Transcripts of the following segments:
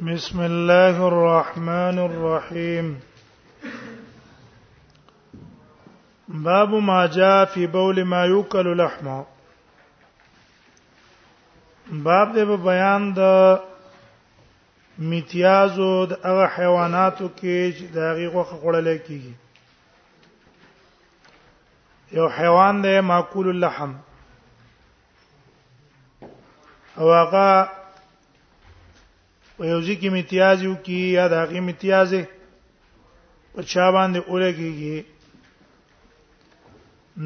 بسم الله الرحمن الرحيم باب ما جاء في بول ما يوكل لحمه باب دې په بیان د میتیازو د هغه حیواناتو کې چې د هغه غوخه خړل کیږي یو حیوان دی ماکول اللحم او هغه په یو ځکه امتیاز یو کی یا د هغه امتیاز په چا باندې اولګيږي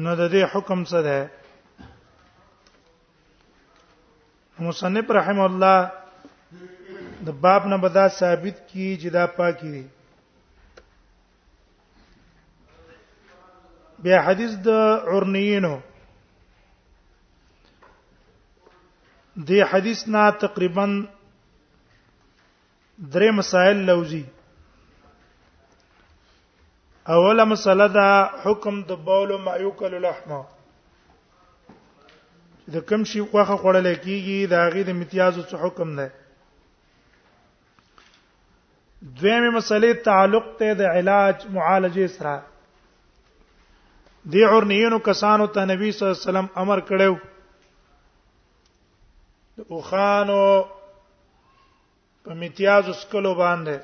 نو د دې حکم څه ده مصنف رحم الله د باب نه بدا ثابت کی چې دا پاکي دي بیا حدیث د عرنیینو دی حدیث نا تقریبا درې مسائل لوزي اوله مسله دا حکم د بول ما یوکل لحمه د کم شي خوخه خړل کیږي دا غي د امتیاز څخه حکم نه دویمه مسلې تعلق ته د علاج معالجه سره دی عرنیینو کسانو ته نبی صلی الله علیه وسلم امر کړو د اوخانو په امتیاز اسکلو باندې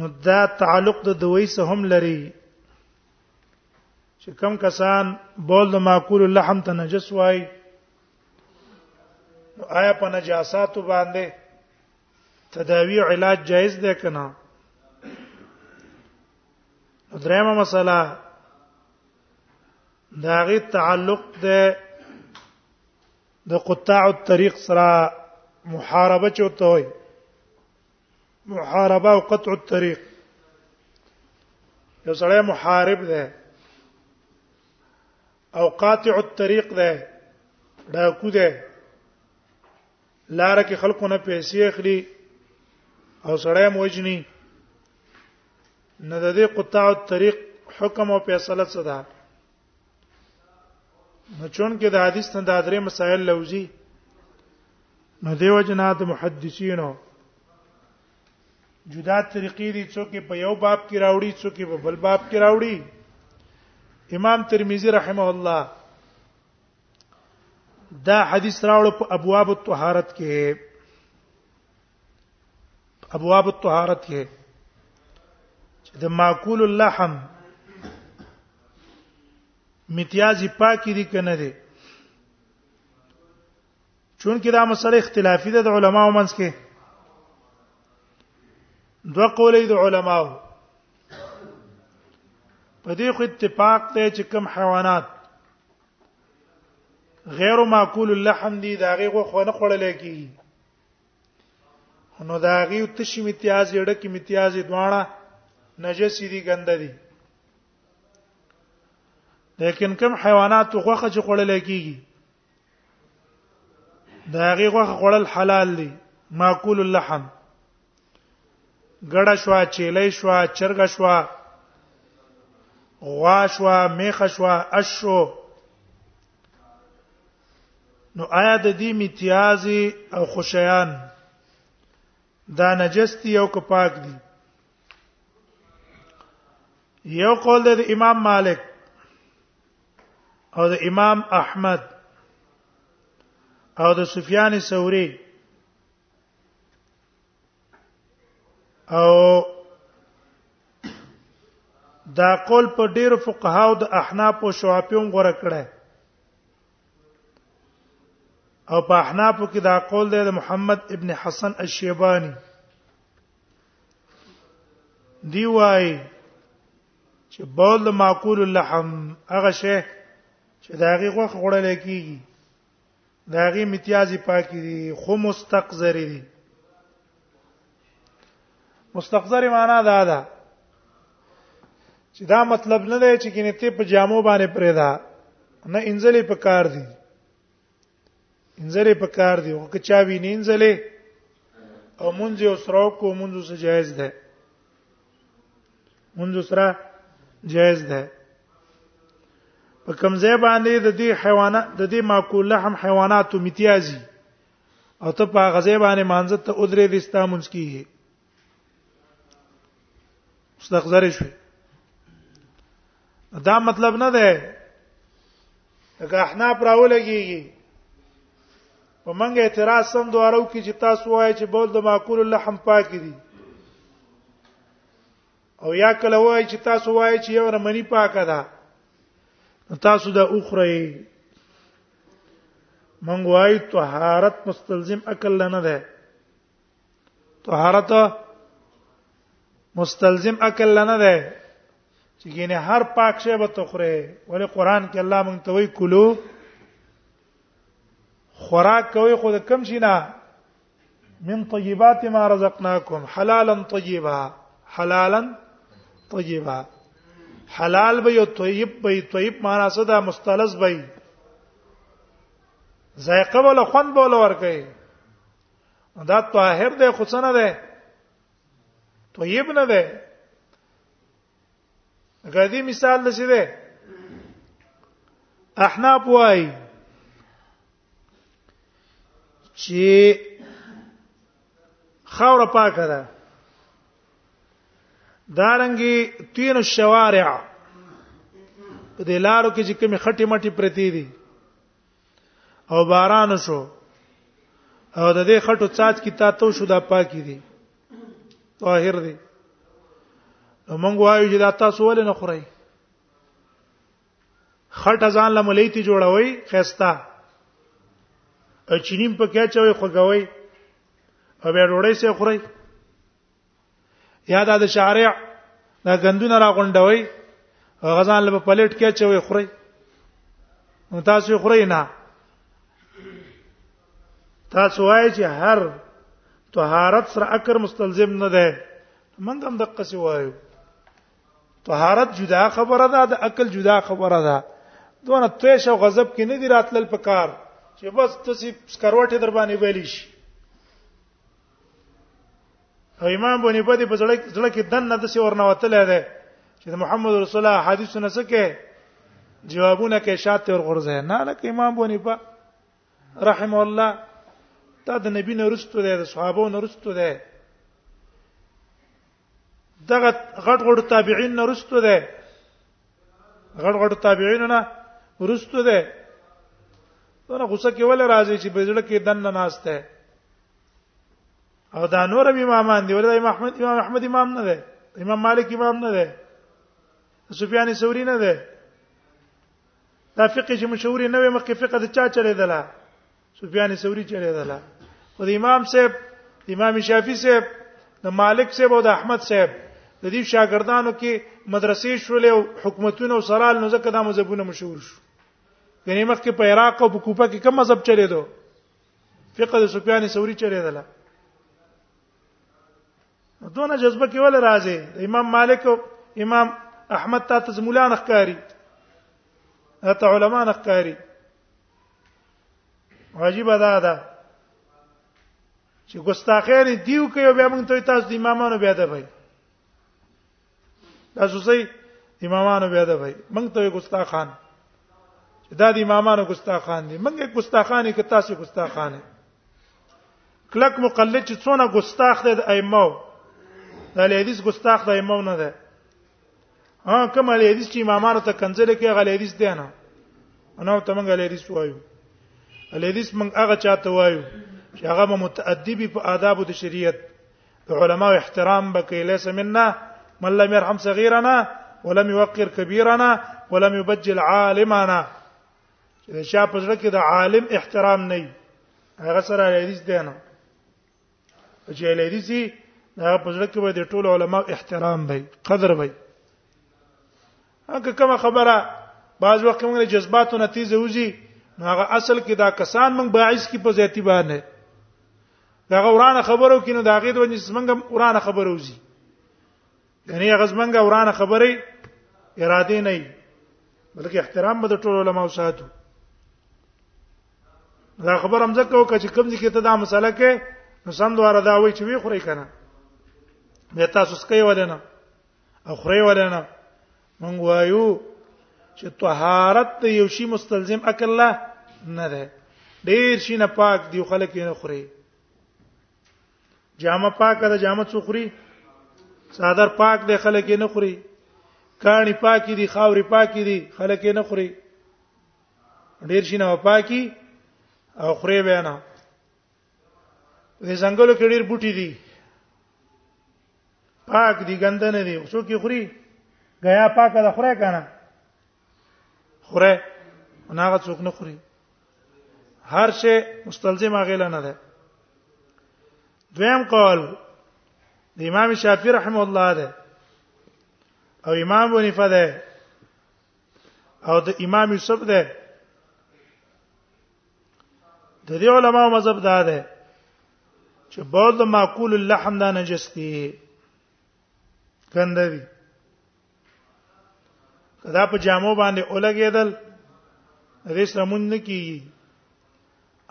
نو دا تعلق د دوی سره هم لري چې کم کسان بول د معقول اللحم ته نجس وای نو آیا په نجاسات باندې تداوی علاج جایز ده کنه درېمه مسله دا غي تعلق ده د قطاع الطريق سره محاربه چوته وي محاربه او قطع الطريق یو سړی محارب ده او قاطع الطريق ده دا کو ده لار کې خلکو نه پیسې اخلي او سړی موجني نه د دې قطاع الطريق حکم او فیصله څه ده نو چون کې د حدیث څخه د درې مسائل لوزي نو دیو جنا د محدثینو جدا طریقې دي څوک په یو باب کې راوړي څوک په بل باب کې راوړي امام ترمذی رحمه الله دا حدیث راوړ په ابواب الطهارت کې ابواب الطهارت کې چې د معقول اللحم امتیازي پاکي دي کنه دي چونکه دا مسله اختلافي ده د علماو منځ کې دوه قولې د علماو په دې خو اتفاق دی چې کم حیوانات غیر معقول اللحم دي دا غي غو خو نه خړل کی نو دا غي تشی امتیاز یړ کی امتیاز دواړه نجس دي ګند دي لیکن کم حیوانات خوخه چې خړل کیږي د هغه غوخه خوړل حلال دي ماکول اللحم ګړه شوا چیلې شوا چرګ شوا غوا شوا میخ شوا اشو نو آیا د دې میتیازي او خوشیان دا نجستی او که پاک دي یو قول د امام مالک او د امام احمد او د سفیان ثوری او دا قول په ډیر فقهاو د احناف او شوافیون غوړه کړه او په احناف کې دا قول دی د محمد ابن حسن الشیبانی دی وای چې بول د معقول اللحم هغه شی چې دا هغه غوخ غړل کیږي دا هغه امتیازي پاکي دي خو مستقذر دي مستقذر معنا دا ده چې دا مطلب نه دی چې کینه ته په جامو باندې پرې ده نه انځلې په کار دي انځره په کار دی او که چا وینې انځلې او مونږ یو سره کو مونږ سره جایز ده مونږ سره جایز ده په کمزې باندې د دې حیوانات د دې ماکول لحم حیوانات امتیازي او ته په غزې باندې مانځه ته ادرې دې ستا مونږ کیږي اوس د غزر شوي دا مطلب نه ده که احنا پراولږي په منګه اعتراض سم دوارو کې چې تاسو وایي چې بول د معقول اللحم پاک دي او یا کله وایي چې تاسو وایي چې یو رمنی پاکه ده تاسو د اخره منګوای طهارت مستلزم عقل نه ده طهارت مستلزم عقل لنه ده چې ګینه هر پاک شی به تخره ولې قران کې الله مونږ ته وی کلو خوراک کوي خو د کم شي نه من طيبات ما رزقناكم حلالا طيبا حلالا طيبا حلال به یو طیب به طیب معنا څه ده مستلز به ذائقه ولا خوند به ولا ور کوي دا طاهر دی خو څنګه دی طیب نه دی غدي مثال د څه دی احناف وای چې خاور پاکه ده دارنګي تین الشوارع په دې لارو کې چې کوم خټي مټي پرتی دي او باران شو او د دې خټو څات کی تا تو شو دا پاکي دي طاهر دي موږ وایو چې دا تاسو ولې نه خورئ خټه ځان له مليتي جوړوي خستا چینیم په کې چوي خوګوي او بیا ډوړې سي خوري یا دا د شارع دا غندونه را غونډوي غزان له پلیټ کې چوي خوري نو تاسو خوري نه تاسو وایي چې هر طهارت سره اکر مستلزم نه ده منګ هم دقه سی وایو طهارت جدا خبره ده د عقل جدا خبره ده دونه تیش او غضب کې نه دی راتلل پکار چې بس تاسو سکروټه در باندې ویلی شي او امام بونی په دې په ځړه ځړه کې دنه د څه ورنه وتل دی چې محمد رسول الله حدیث نه سکه جوابونه کې شاته ور غورځه نه لکه امام بونی په رحم الله تا د نبی نه رستو دی د صحابو نه رستو دی دغه غټ غټ تابعین نه رستو ده غټ غټ تابعین نه رستو ده دا غوسه کې ول راځي چې بجړه کې دنه ناشته او دا نور امامان دی ولدا امام احمد امام احمد امام نه ده امام مالک امام نه ده سفیان ثوری نه ده دا فقہ چې مشهور نه وي مخکې فقہ د چا چلے دلا سفیان ثوری چره دلا او د امام صاحب د امام شافعي صاحب د مالک صاحب او د احمد صاحب د دې شاګردانو کې مدرسې شولې او حکومتونه او سرال نو ځکه دا مذهبونه مشهور شو غنی مخ کې په عراق او په کوفه کې کوم مذهب چره دو فقه د سفیان ثوری چره دلا دونه جذبه کې ول راځي امام مالک او امام احمد ته تزمولان ښکاری ته علما نه ښکاری عجیب ادا ده چې ګستاخیر دیو کوي بیا موږ ته تاسو د امامانو بیا ده وای تاسو سي امامانو بیا ده وای موږ ته ګستاخان چې دا د امامانو ګستاخان دي موږ ګستاخان کې تاسو ګستاخان کلک مقلد چې څونه ګستاخ دی د ائمه د حدیث ګستاخ د ائمه نه ده ها کوم علي حدیث چې امامانو ته کنځل کې غل حدیث دی نه انا ته موږ علي حدیث وایو علي حدیث موږ هغه چاته وایو چې هغه متأدبي په آداب د شریعت د علماو احترام بکې ليس منا من لم يرحم صغيرنا ولم يوقر كبيرنا ولم يبجل عالمنا چې شاپ زړه کې د عالم احترام نه هغه سره حدیث دی نه چې له دې سي دا په ځل کې به د ټولو علما احترام وي قدر وي هغه کومه خبره بعض وخت موږ له جذباتو نتیجه وځي نو هغه اصل کې دا کسان موږ باعث کی په ذاتی باندې دا ورانه خبرو کې نو دا غي د ونې څنګه ورانه خبرو وځي یعنی هغه څنګه ورانه خبره اراده نه بلکې احترام به د ټولو علما او ساتو دا خبر هم ځکه وکړه چې کوم ځکه ته دا مسله کې نو سم دواره دا وای چې وی خوري کنه به تاسو سکه ولنه او خوري ولنه مونږ وایو چې طهارت ته یو شی مستلزم عقل لا نه ده ډیر شي نه پاک دی خلک یې نه خوري جامه پاکه ده جامه څو خوري صادر پاک دی خلک یې نه خوري کانی پاکي دي خاوري پاکي دي خلک یې نه خوري ډیر شي نه پاکي او خوري به نه وې ځنګلو کې ډیر بوټي دي پاک دي ګند نه دي څوک یې خوري غیا پاک ده خوره کنه خوره ناغه څوک نه خوري هر شی مستلزم غیله نه ده دویم قول د امام شافعی رحم الله ده او امام ونیفه ده او د امام یوسف ده د دې علماو مذهب دا ده چې بعض معقول اللحم دا نجس دي ګنده دي کدا په جامو باندې اولګېدل دې سمون نه کیږي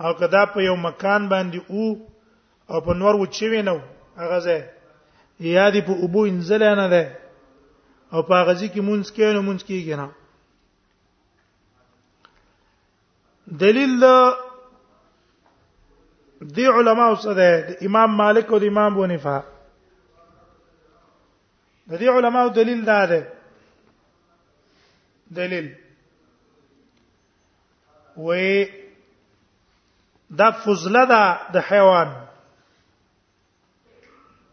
او کدا په یو مکان باندې او او په نور و چې وینو هغه ځای یا دی په ابو انزل نه ده او په هغه ځکه مونږ کې نو مونږ کېږي نه دلیل دا دی علما اوس ده امام مالک او امام ابو حنیفه د دې علماو دلیل دا ده دلیل وې دا فضله ده د حیوان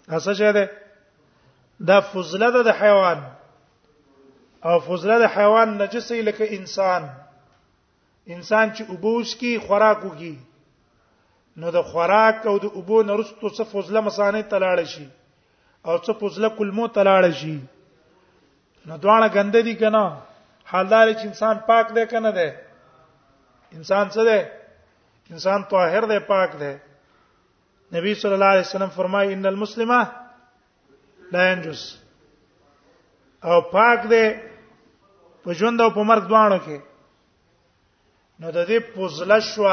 هڅه شه ده دا فضله ده د حیوان او فضله د حیوان نجسې لکه انسان انسان چې اوبوس کی خوراک وکي نو د خوراک او د اوبو نرستو څه فضله مسانه تلاړ شي او څه فضله کلمو تلاړ شي نو دواړه ګنده دي کنه حالدار چې انسان پاک دی کنه دی انسان څه دی انسان طاهر دی پاک دی نبی صلی الله علیه وسلم فرمایي ان المسلمه لا ينجس او پاک دی په ژوند او په مرګ دواړو کې نو د دې پوزله شو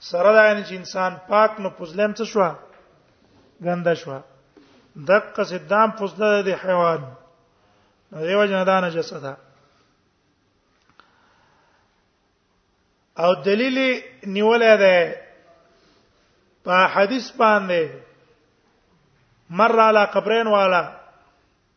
سره دا یعنی چې انسان پاک نو پوزلم څه شو ګنده شو دقه صدام پوزله د حیوان نو دیو جنا دا نجسه ده او دلیل نیولای ده په حدیث باندې مر علی قبرین والا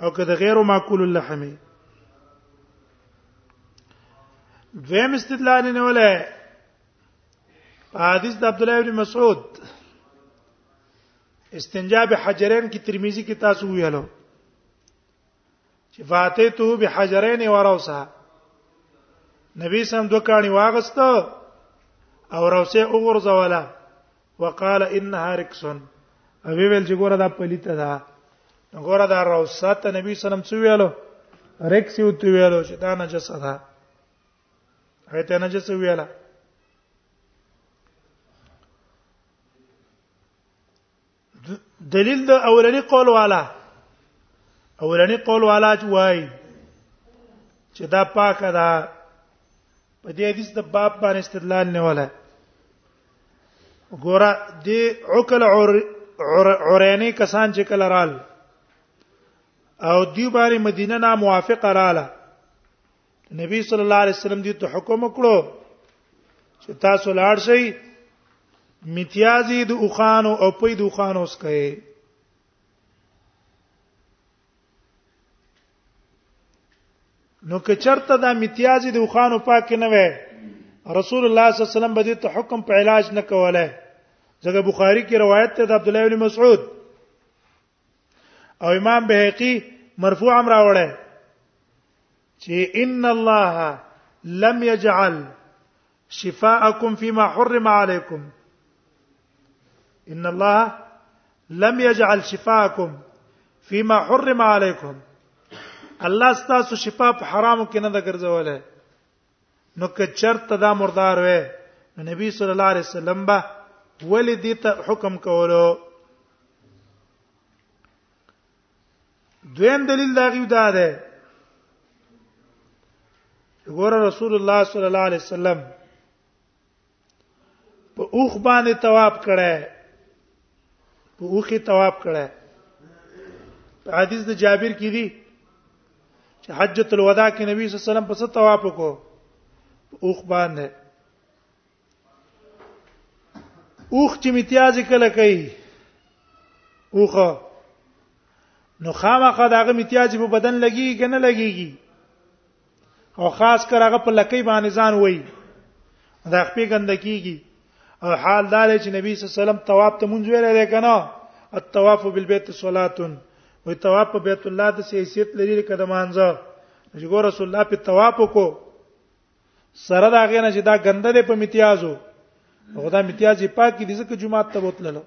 او که د غیر معقول اللحم دویم استدلال نه ولا حدیث د عبد الله ابن مسعود استنجا به حجرین کی ترمذی کی تاسو ویلو چې فاتیتو به حجرین وروسه نبی سم دوه کانی واغسته او روسه وګرځوله وقال انها رکسن او ویل چې ګوره دا پلیته ده ګوره دا روسه ته نبی صلی الله علیه وسلم څو ویلو رکس یو تو ویلو چې دا نجسه ده هغه ته نجسه ویلا دلیل د اولنی قول والا اولنی قول والا چې وای چې دا پاکه ده په دې حدیث د باب باندې استدلال نه ولا ګوره د عقل عورینه کسان چې کله رال او دیو باري مدینه نا موافق رااله نبی صلی الله علیه وسلم دې ته حکم وکړو چې تاسو لاړ شئ امتیازي د اوخانو او پي د اوخانو سکه نو که چرته دا امتیازي د خوانو پاک نه وي رسول الله صلی الله علیه وسلم به دې ته حکم په علاج نه کوله ځکه بخاری کې روایت ده د عبد الله بن مسعود او امام بهقي مرفوع امر راوړی چې ان الله لم يجعل شفاءکم فيما حرم عليكم ان الله لم يجعل شفاءکم فيما حرم عليكم الله ستاسو شفا په حرامو کې نه ده ګرځولې نو که چرته دا مردار وې نو نبی صلی الله علیه وسلم به ولې دې ته حکم کولو دویم دلیل دا غیو دا ده ګوره رسول الله صلی الله علیه وسلم په اوخ باندې تواب کړه په اوخه تواب کړه په حدیث د جابر کې دی چې حجۃ الوداع کې نبی صلی الله علیه وسلم په څه تواب وکړو اوخ باندې اوخ چې امتیاز کله کوي اوخ نو خامخا داغه امتیاز په بدن لګي کنه لګيږي او خاص کر هغه په لکې باندې ځان وای دا خپې ګنده کیږي او حال دا دی چې نبی صلی الله علیه وسلم طواف ته مونږ ویل دی کنه الطواف بالبيت صلاه وي طواف په بیت الله د حیثیت لري کده مانځه چې ګور رسول الله په طواف کو سره دا غنه چې دا ګنده ده په امتیازو خدا امتیاز یې پاک دي ځکه جمعه ته بوتللو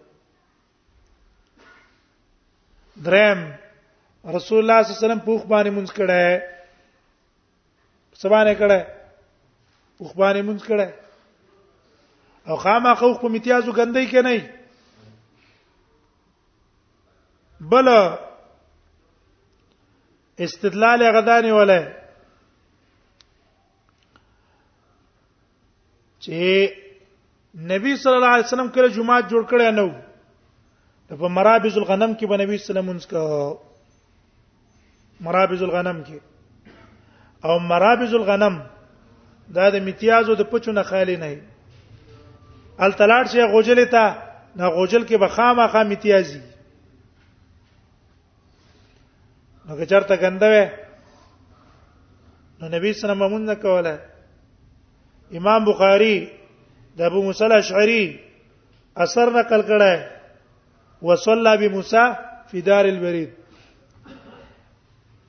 درم رسول الله صلی الله علیه وسلم پوخ باندې مونږ کړه سبانه کړه پوخ باندې مونږ کړه او خامہ خو په امتیازو ګندې کې نه بل استدلال غداني ولا چې نبی صلی الله علیه وسلم کله جمعه جوړ کړی نو په مرابز الغنم کې به نبی صلی الله علیه وسلم انس کا مرابز الغنم کې او مرابز الغنم دا د امتیازو د پچو نه خالی نه ال تلاړ شي غوجل ته نه غوجل کې به خامخا امتیازي نو که چرته ګنده وي نو نبی صلی الله علیه وسلم مونږ نه کوله امام بخاری د ابو موسی الاشعری اثر نقل کړه وصلى بموسی فی دار البرید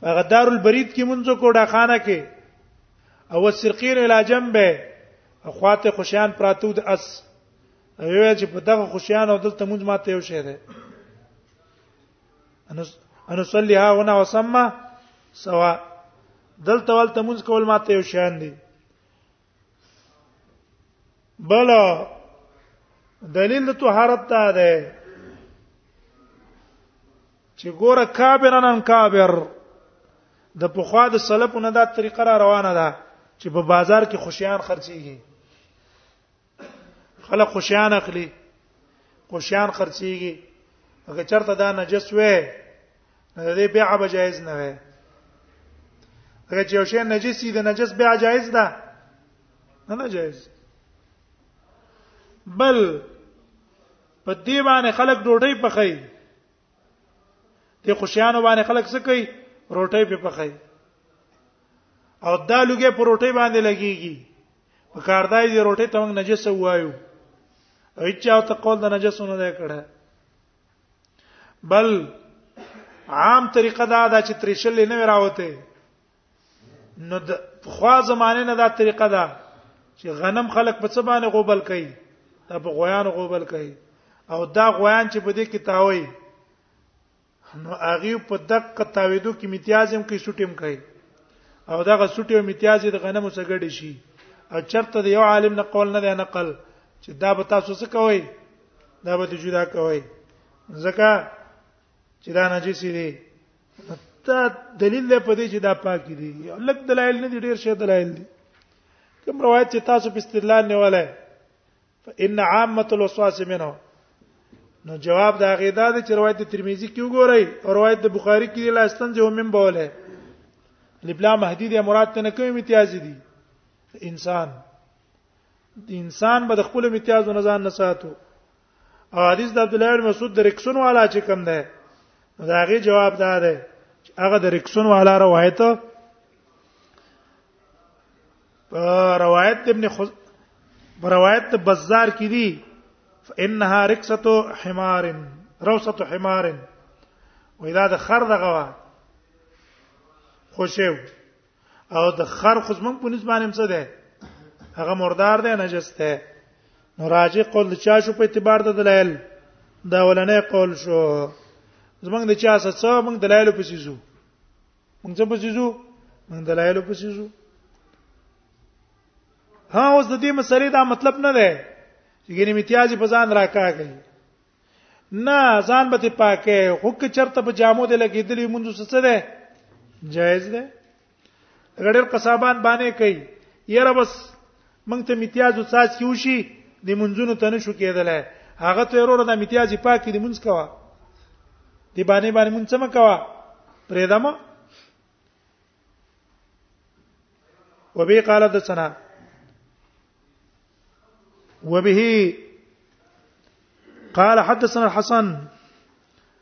هغه دار البرید کې مونږ کو ډاخانه کې او سرقین الی جنبه اخوات خوشیان پراتو د اس ویل چې په دغه خوشیان او دلته مونږ ماته یو شه ده ان صلی ها هنا وسما سوا دلته ولته مونږ کول ماته یو شان دي بل دلیل د طهارت ته ده چې ګوره کابرن ان کابر د پخوا د سلفونو دا طریقه را روانه ده چې په بازار کې خوشیان خرڅيږي خلک خوشیان اخلي خوشیان خرڅيږي هغه چرته دا نجس وې نه دې بيع به جایز نه وې هغه چې یو شی نجسي د نجس بيع جایز ده نه نه جایز بل په دې باندې خلک ډوډۍ پخای ته خوشیانو باندې خلک څه کوي روټۍ په پخای او دا لوګي پروټي باندې لګيږي په کار دای دی روټه ته موږ نجس وایو اچا ته قول د نجس نه دی کړه بل عام طریقه دا ده چې تریشل نه راوته نو د خوا زمانه نه دا طریقه ده چې غنم خلک په څه باندې غوبل کوي دا په غویان غوبل کوي او دا غویان چې په دې کې تاوي نو هغه په دقه تاویدو کې امتیاز هم کوي سټي هم کوي او دغه سټي او امتیاز د غنمو سره ګډ شي او چرته د یو عالم نه قول نه دی نقل چې دا به تاسو څه کوئ دا به جدا کوئ ځکه چې دا نجس دی دا دلیل دی په دې چې دا پاک دي لک دلایل نه دي ډیر شه دلایل دي کوم روایت چې تاسو په استدلال نه ولای فإن عامه الوسواس منه نو جواب دا غیدا د روایت ترمذی کې وګورئ او روایت د بخاری کې لا استنځه هم من بوله لبلا مهدی د مراد ته نه کوم امتیاز دي انسان د انسان به د خپل امتیاز نه ځان نه ساتو او حدیث د عبد الله بن مسعود د رکسون والا چې کوم ده دا غي جواب دا ده هغه د رکسون والا روایت روایت ابن خز روایت بازار کې دي فانها رکسه حمار روسه حمار ودا د خر دغه وا خوشیو او د خر خو زمون په نسبت باندې څه ده هغه مردار ده نجس ده نو راجع قول د چا شو په اعتبار د دلایل دا ولنې قول شو زمونږ د چا څه څه موږ دلایل په سيزو موږ څه پسې ځو موږ دلایل پسې ځو ها اوس د دې مسلې دا مطلب نه دی چې ګینه امتیاز په ځان راکاږي نه ځان به ته پاکه خو که چرته په جامو دې لګېدلې مونږ څه ده جایز ده غړل قصابان باندې کوي یره بس مونږ ته امتیاز او څاڅ کیو شي د منځونو ته نشو کېدلای هغه ته ورور د امتیاز پاک دي مونږ کوا دی باندې باندې مونږ څه مکوا پرې دمه وبه قال د سنا وبه قال حدثنا الحسن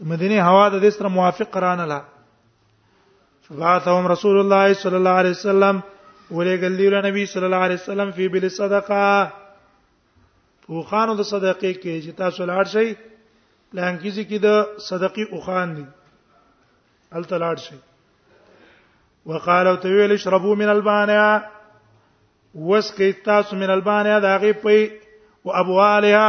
د مدینه هوا د دې سره موافق قران لا فبعثهم رسول الله صلی الله علیه وسلم ولېګل دی نبی صلی الله علیه وسلم فی بل صدقه پوخانو د صدقې کې چې تاسو لاړ شئ لانکیزي کې د صدقې اوخان دي ال تلاړ شئ وقال او تویل اشربوا من البانیا وسکې تاسو من البانیا دا غي پي او ابوالها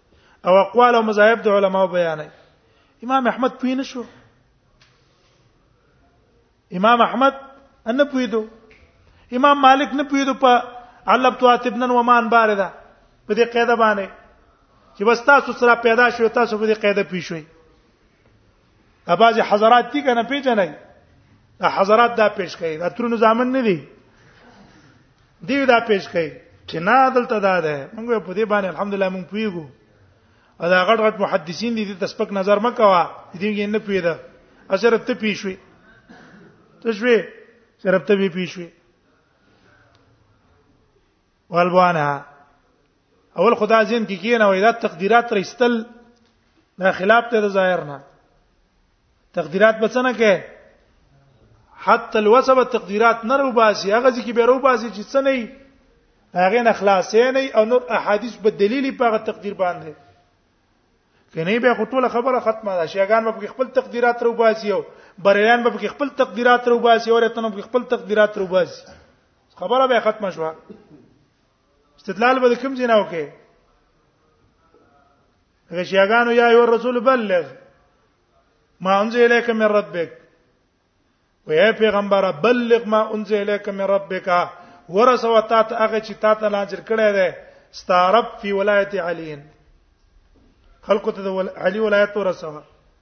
او اقوال او مذاهب د علماو بیانای امام احمد پوی نه شو امام احمد ان پوی دو امام مالک نه پوی دو په علب تو اتبنن ومان باردا په دې قاعده باندې چې بس تاسو سره پیدا شو تاسو په دې قاعده پیښوي دا بعضی حضرات دي کنه پیژنې دا حضرات دا پیش کوي دا ترونو ځامن نه دي دی دا پیش کوي چې نه دلته دا ده موږ په دې باندې الحمدلله موږ پیګو او دا غټ غټ محدثین دي د تسبق نظر مکوا دې یې نه پیدا اثر ته پیښوي تشوي شرب ته پیښوي والوانها اول خدا زین کې کینه وای دا تقدیرات رښتل دا خلاف ته ظاهر نه تقدیرات بچنه کې حتی الوسب تقدیرات نه رو باسي هغه ځکه به رو باسي چې څه نه هغه نه خلاصې نه او نور احادیث په دلیل په هغه تقدیر باندې کني به خپل خبره ختمه ده شیګان په خپل تقدیرات رو باسي او بریان په خپل تقدیرات رو باسي او رتن په خپل تقدیرات رو باسي خبره به ختمه شو استدلال به کوم ځای نه وکي غشیاګانو یا ایو رسول بلغ ما انزل الیک من ربک و یا پیغمبر بلغ ما انزل الیک من ربک ورسو تا ته هغه چې تا ته نازل کړی دی ستارب فی ولایت علی خلق ته علی ولایت ورسوه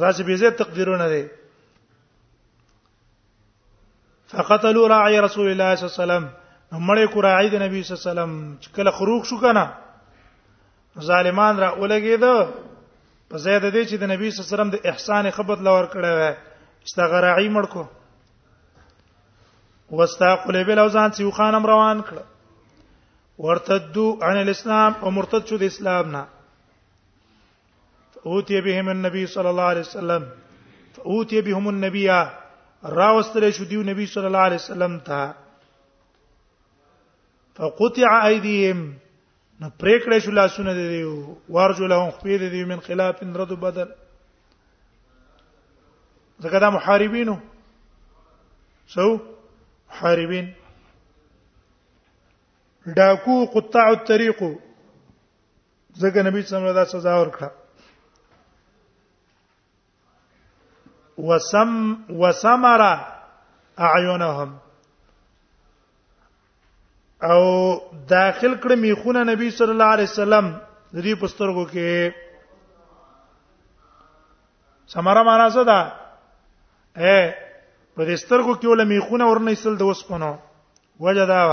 دا چې به زه تقدیرونه دي فقتلوا راعي رسول الله صلی الله علیه وسلم مړې کو راعي د نبی صلی الله علیه وسلم چې کله خروج شو کنه ظالمان را اولګید په زید دې چې د نبی صلی الله علیه وسلم د احسان خبرت لور کړه وای استغراعي مړ کو واستاقل بل اوزان سیو خانم روان کړ ورتدو عن الاسلام او مرتد شو د اسلام نه اوتی بهم النبي صلی الله علیه وسلم اوتی بهم النبي راوستل شو دیو نبی صلی الله علیه وسلم ته فقطع ايديهم نو پریکړه شو لاسونه دی دیو ورجو لهم خپې دی دیو من خلاف رد بدل ځکه دا محاربینو سو محاربین ډاکو قطاع الطريق ځکه نبی صلی الله علیه وسلم سزا ورکړه وسم وسمر اعینهم او داخل کړ میخونه نبی صلی الله علیه وسلم د دې پسترګو کې سمره معنا څه ده اے په دې سترګو کې ول میخونه ورنې سل د وسپنو وجه دا و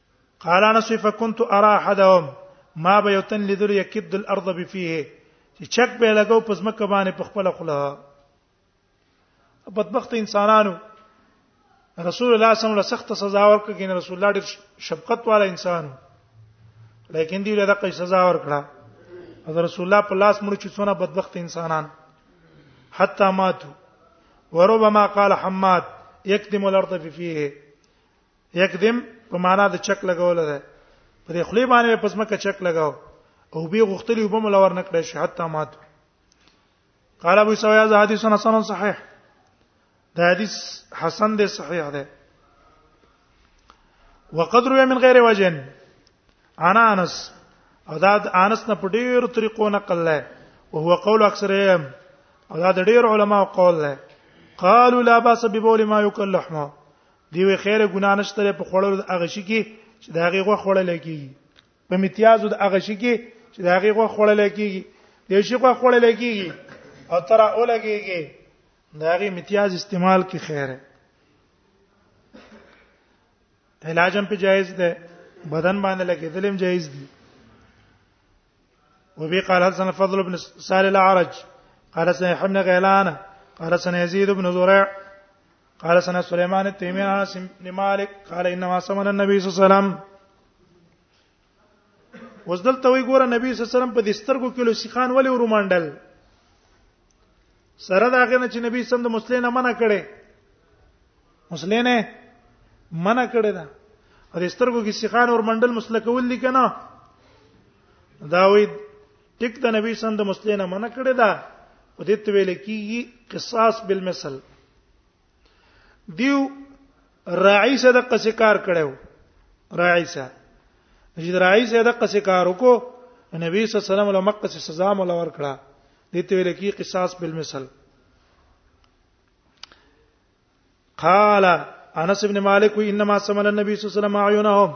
قال انا سيف كنت ارى احدهم ما به یتن لذل یکد الارض بفيه چې چک به لګاو پس مکه باندې په خپل خلا بدبخت انسانانو رسول الله صلی الله علیه وسلم سخت سزا ورکړه کین رسول الله ډیر شفقت والا انسان لیکن دی له دغه سزا ورکړه او رسول الله په لاس مړ چې څونه بدبخت انسانان حتا ماتو وربما قال حماد يكدم الارض فيه یکدم په معنا د چک لګول ده په دې خلی باندې پس مکه چک لګاو او به غختلی وبم لور نکړې شي حتی مات قال ابو سویا ذ حدیث حسن صحیح دا حدیث حسن دی صحیح دی وقد روي من غیر وجه انا انس او دا انس نه په ډیرو طریقو نقل لای او هو قول اکثرهم او دا د ډیر علما قول لای قالوا لا باس ببول ما يكل لحمه دی وی خیره ګنا نشته په خوړلو د هغه شي کې چې د هغه غو خوړل کیږي په امتیازو د هغه شي کې چې د هغه غو خوړل کیږي د شي غو خوړل کیږي او تر اوله کیږي د هغه امتیاز استعمال کې خیره علاجم په جایز ده بدن باندې لګیدلم جایز دي وبي قال حدثنا فضل بن سال العرج قال سنا حمد غيلان قال سنا يزيد بن زريع قال سنا سليمان التيمي عن انس بن مالك قال انما سمن النبي صلى الله عليه وسلم وزدل توي ګوره نبی صلی الله علیه وسلم په دسترګو کې لوسیخان ولې ورومانډل سره دا غنه چې نبی سم د مسلمانه منع کړي مسلمانه منع کړي دا او د سترګو کې سیخان اور منډل مسلکول دي کنه دا وی ټیک د نبی سم د مسلمانه منع کړي دا او دې ته ویل کیږي قصاص بالمثل دیو راعی سره د قصې کار کړو راعی سره چې راعی سره د قصې کار وکړو نبی صلی الله علیه وسلم له مکه څخه سزا مول ور کړه دې ته ویل کی قصاص بالمثل قال انس ابن مالک انما سمل النبي صلی الله علیه وسلم عيونهم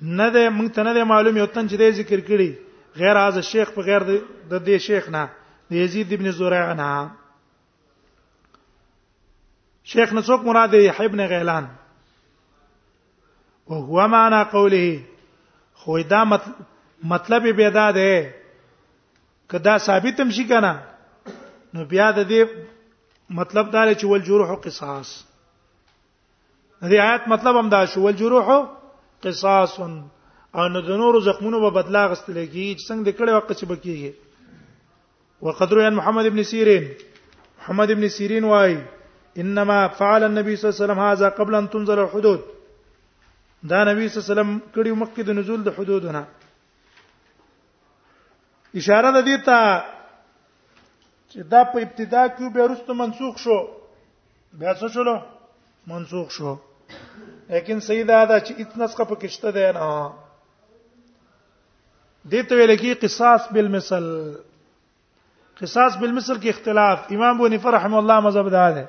نه ده مونږ ته نه ده معلوم یو تن چې دې ذکر کړي غیر از شیخ په غیر د دې شیخ نه د یزید ابن زرع نه شیخ نسوک مراد یحیی ابن غیلان وهو معنا قوله خو دا مطلب به دا ده کدا ثابت هم شي کنه نو بیا د دې مطلب دا چې ول جروح قصاص دې آیات مطلب هم دا شو ول جروح قصاص او نو د نورو زخمونو په بدلا غستل کیږي چې څنګه د کړه وخت چې بکیږي وقدر ان محمد ابن سیرین محمد ابن سیرین وای انما فعل النبي صلی الله علیه وسلم هذا قبل ان تنزل الحدود دا نبی صلی الله علیه وسلم کړي مخکې د نزول د حدودونه اشاره ده دیتا چې دا په ابتدا کې به رسته منسوخ شو بیا څه شول منسوخ شو لیکن صحیح دا ده چې اتنا څخه په کشته ده نه دې ته ویل کې قصاص بالمثل قصاص بالمثل کې اختلاف امام ابو حنیفه رحم الله مذهب ده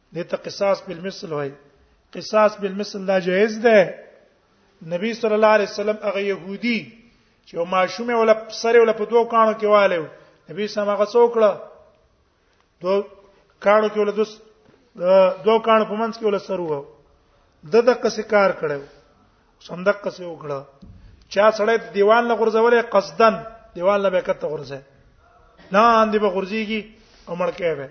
دته قصاص بالمثل وای قصاص بالمثل دا جایز ده نبی صلی الله علیه وسلم هغه يهودي چې او ماشومه ولا سره ولا په دوه کانو کې والو نبی سم هغه څوکړه دوه کانو کې ولا دوس دوه کانو په منځ کې ولا سره وو د دقه سکار کړو صندوق کسه وکړه چا سړی دیوان له غرزولې قصدن دیوان له بیکته غرزه نه اندی به غرزيږي او مړکه به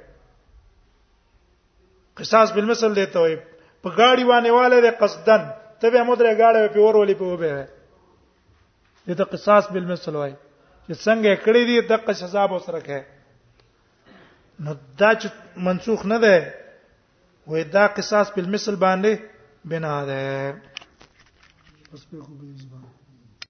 قصاص بالمثل دی ته وي په گاډي باندې والے د قصدن ته به مدره گاډي په ور ولې په وبه دي ته قصاص بالمثل وای چې څنګه کړی دی دغه سزا به سره کوي نو دا چې منسوخ نه ده وې دا قصاص بالمثل باندې بنا ده اوس په کومه ځای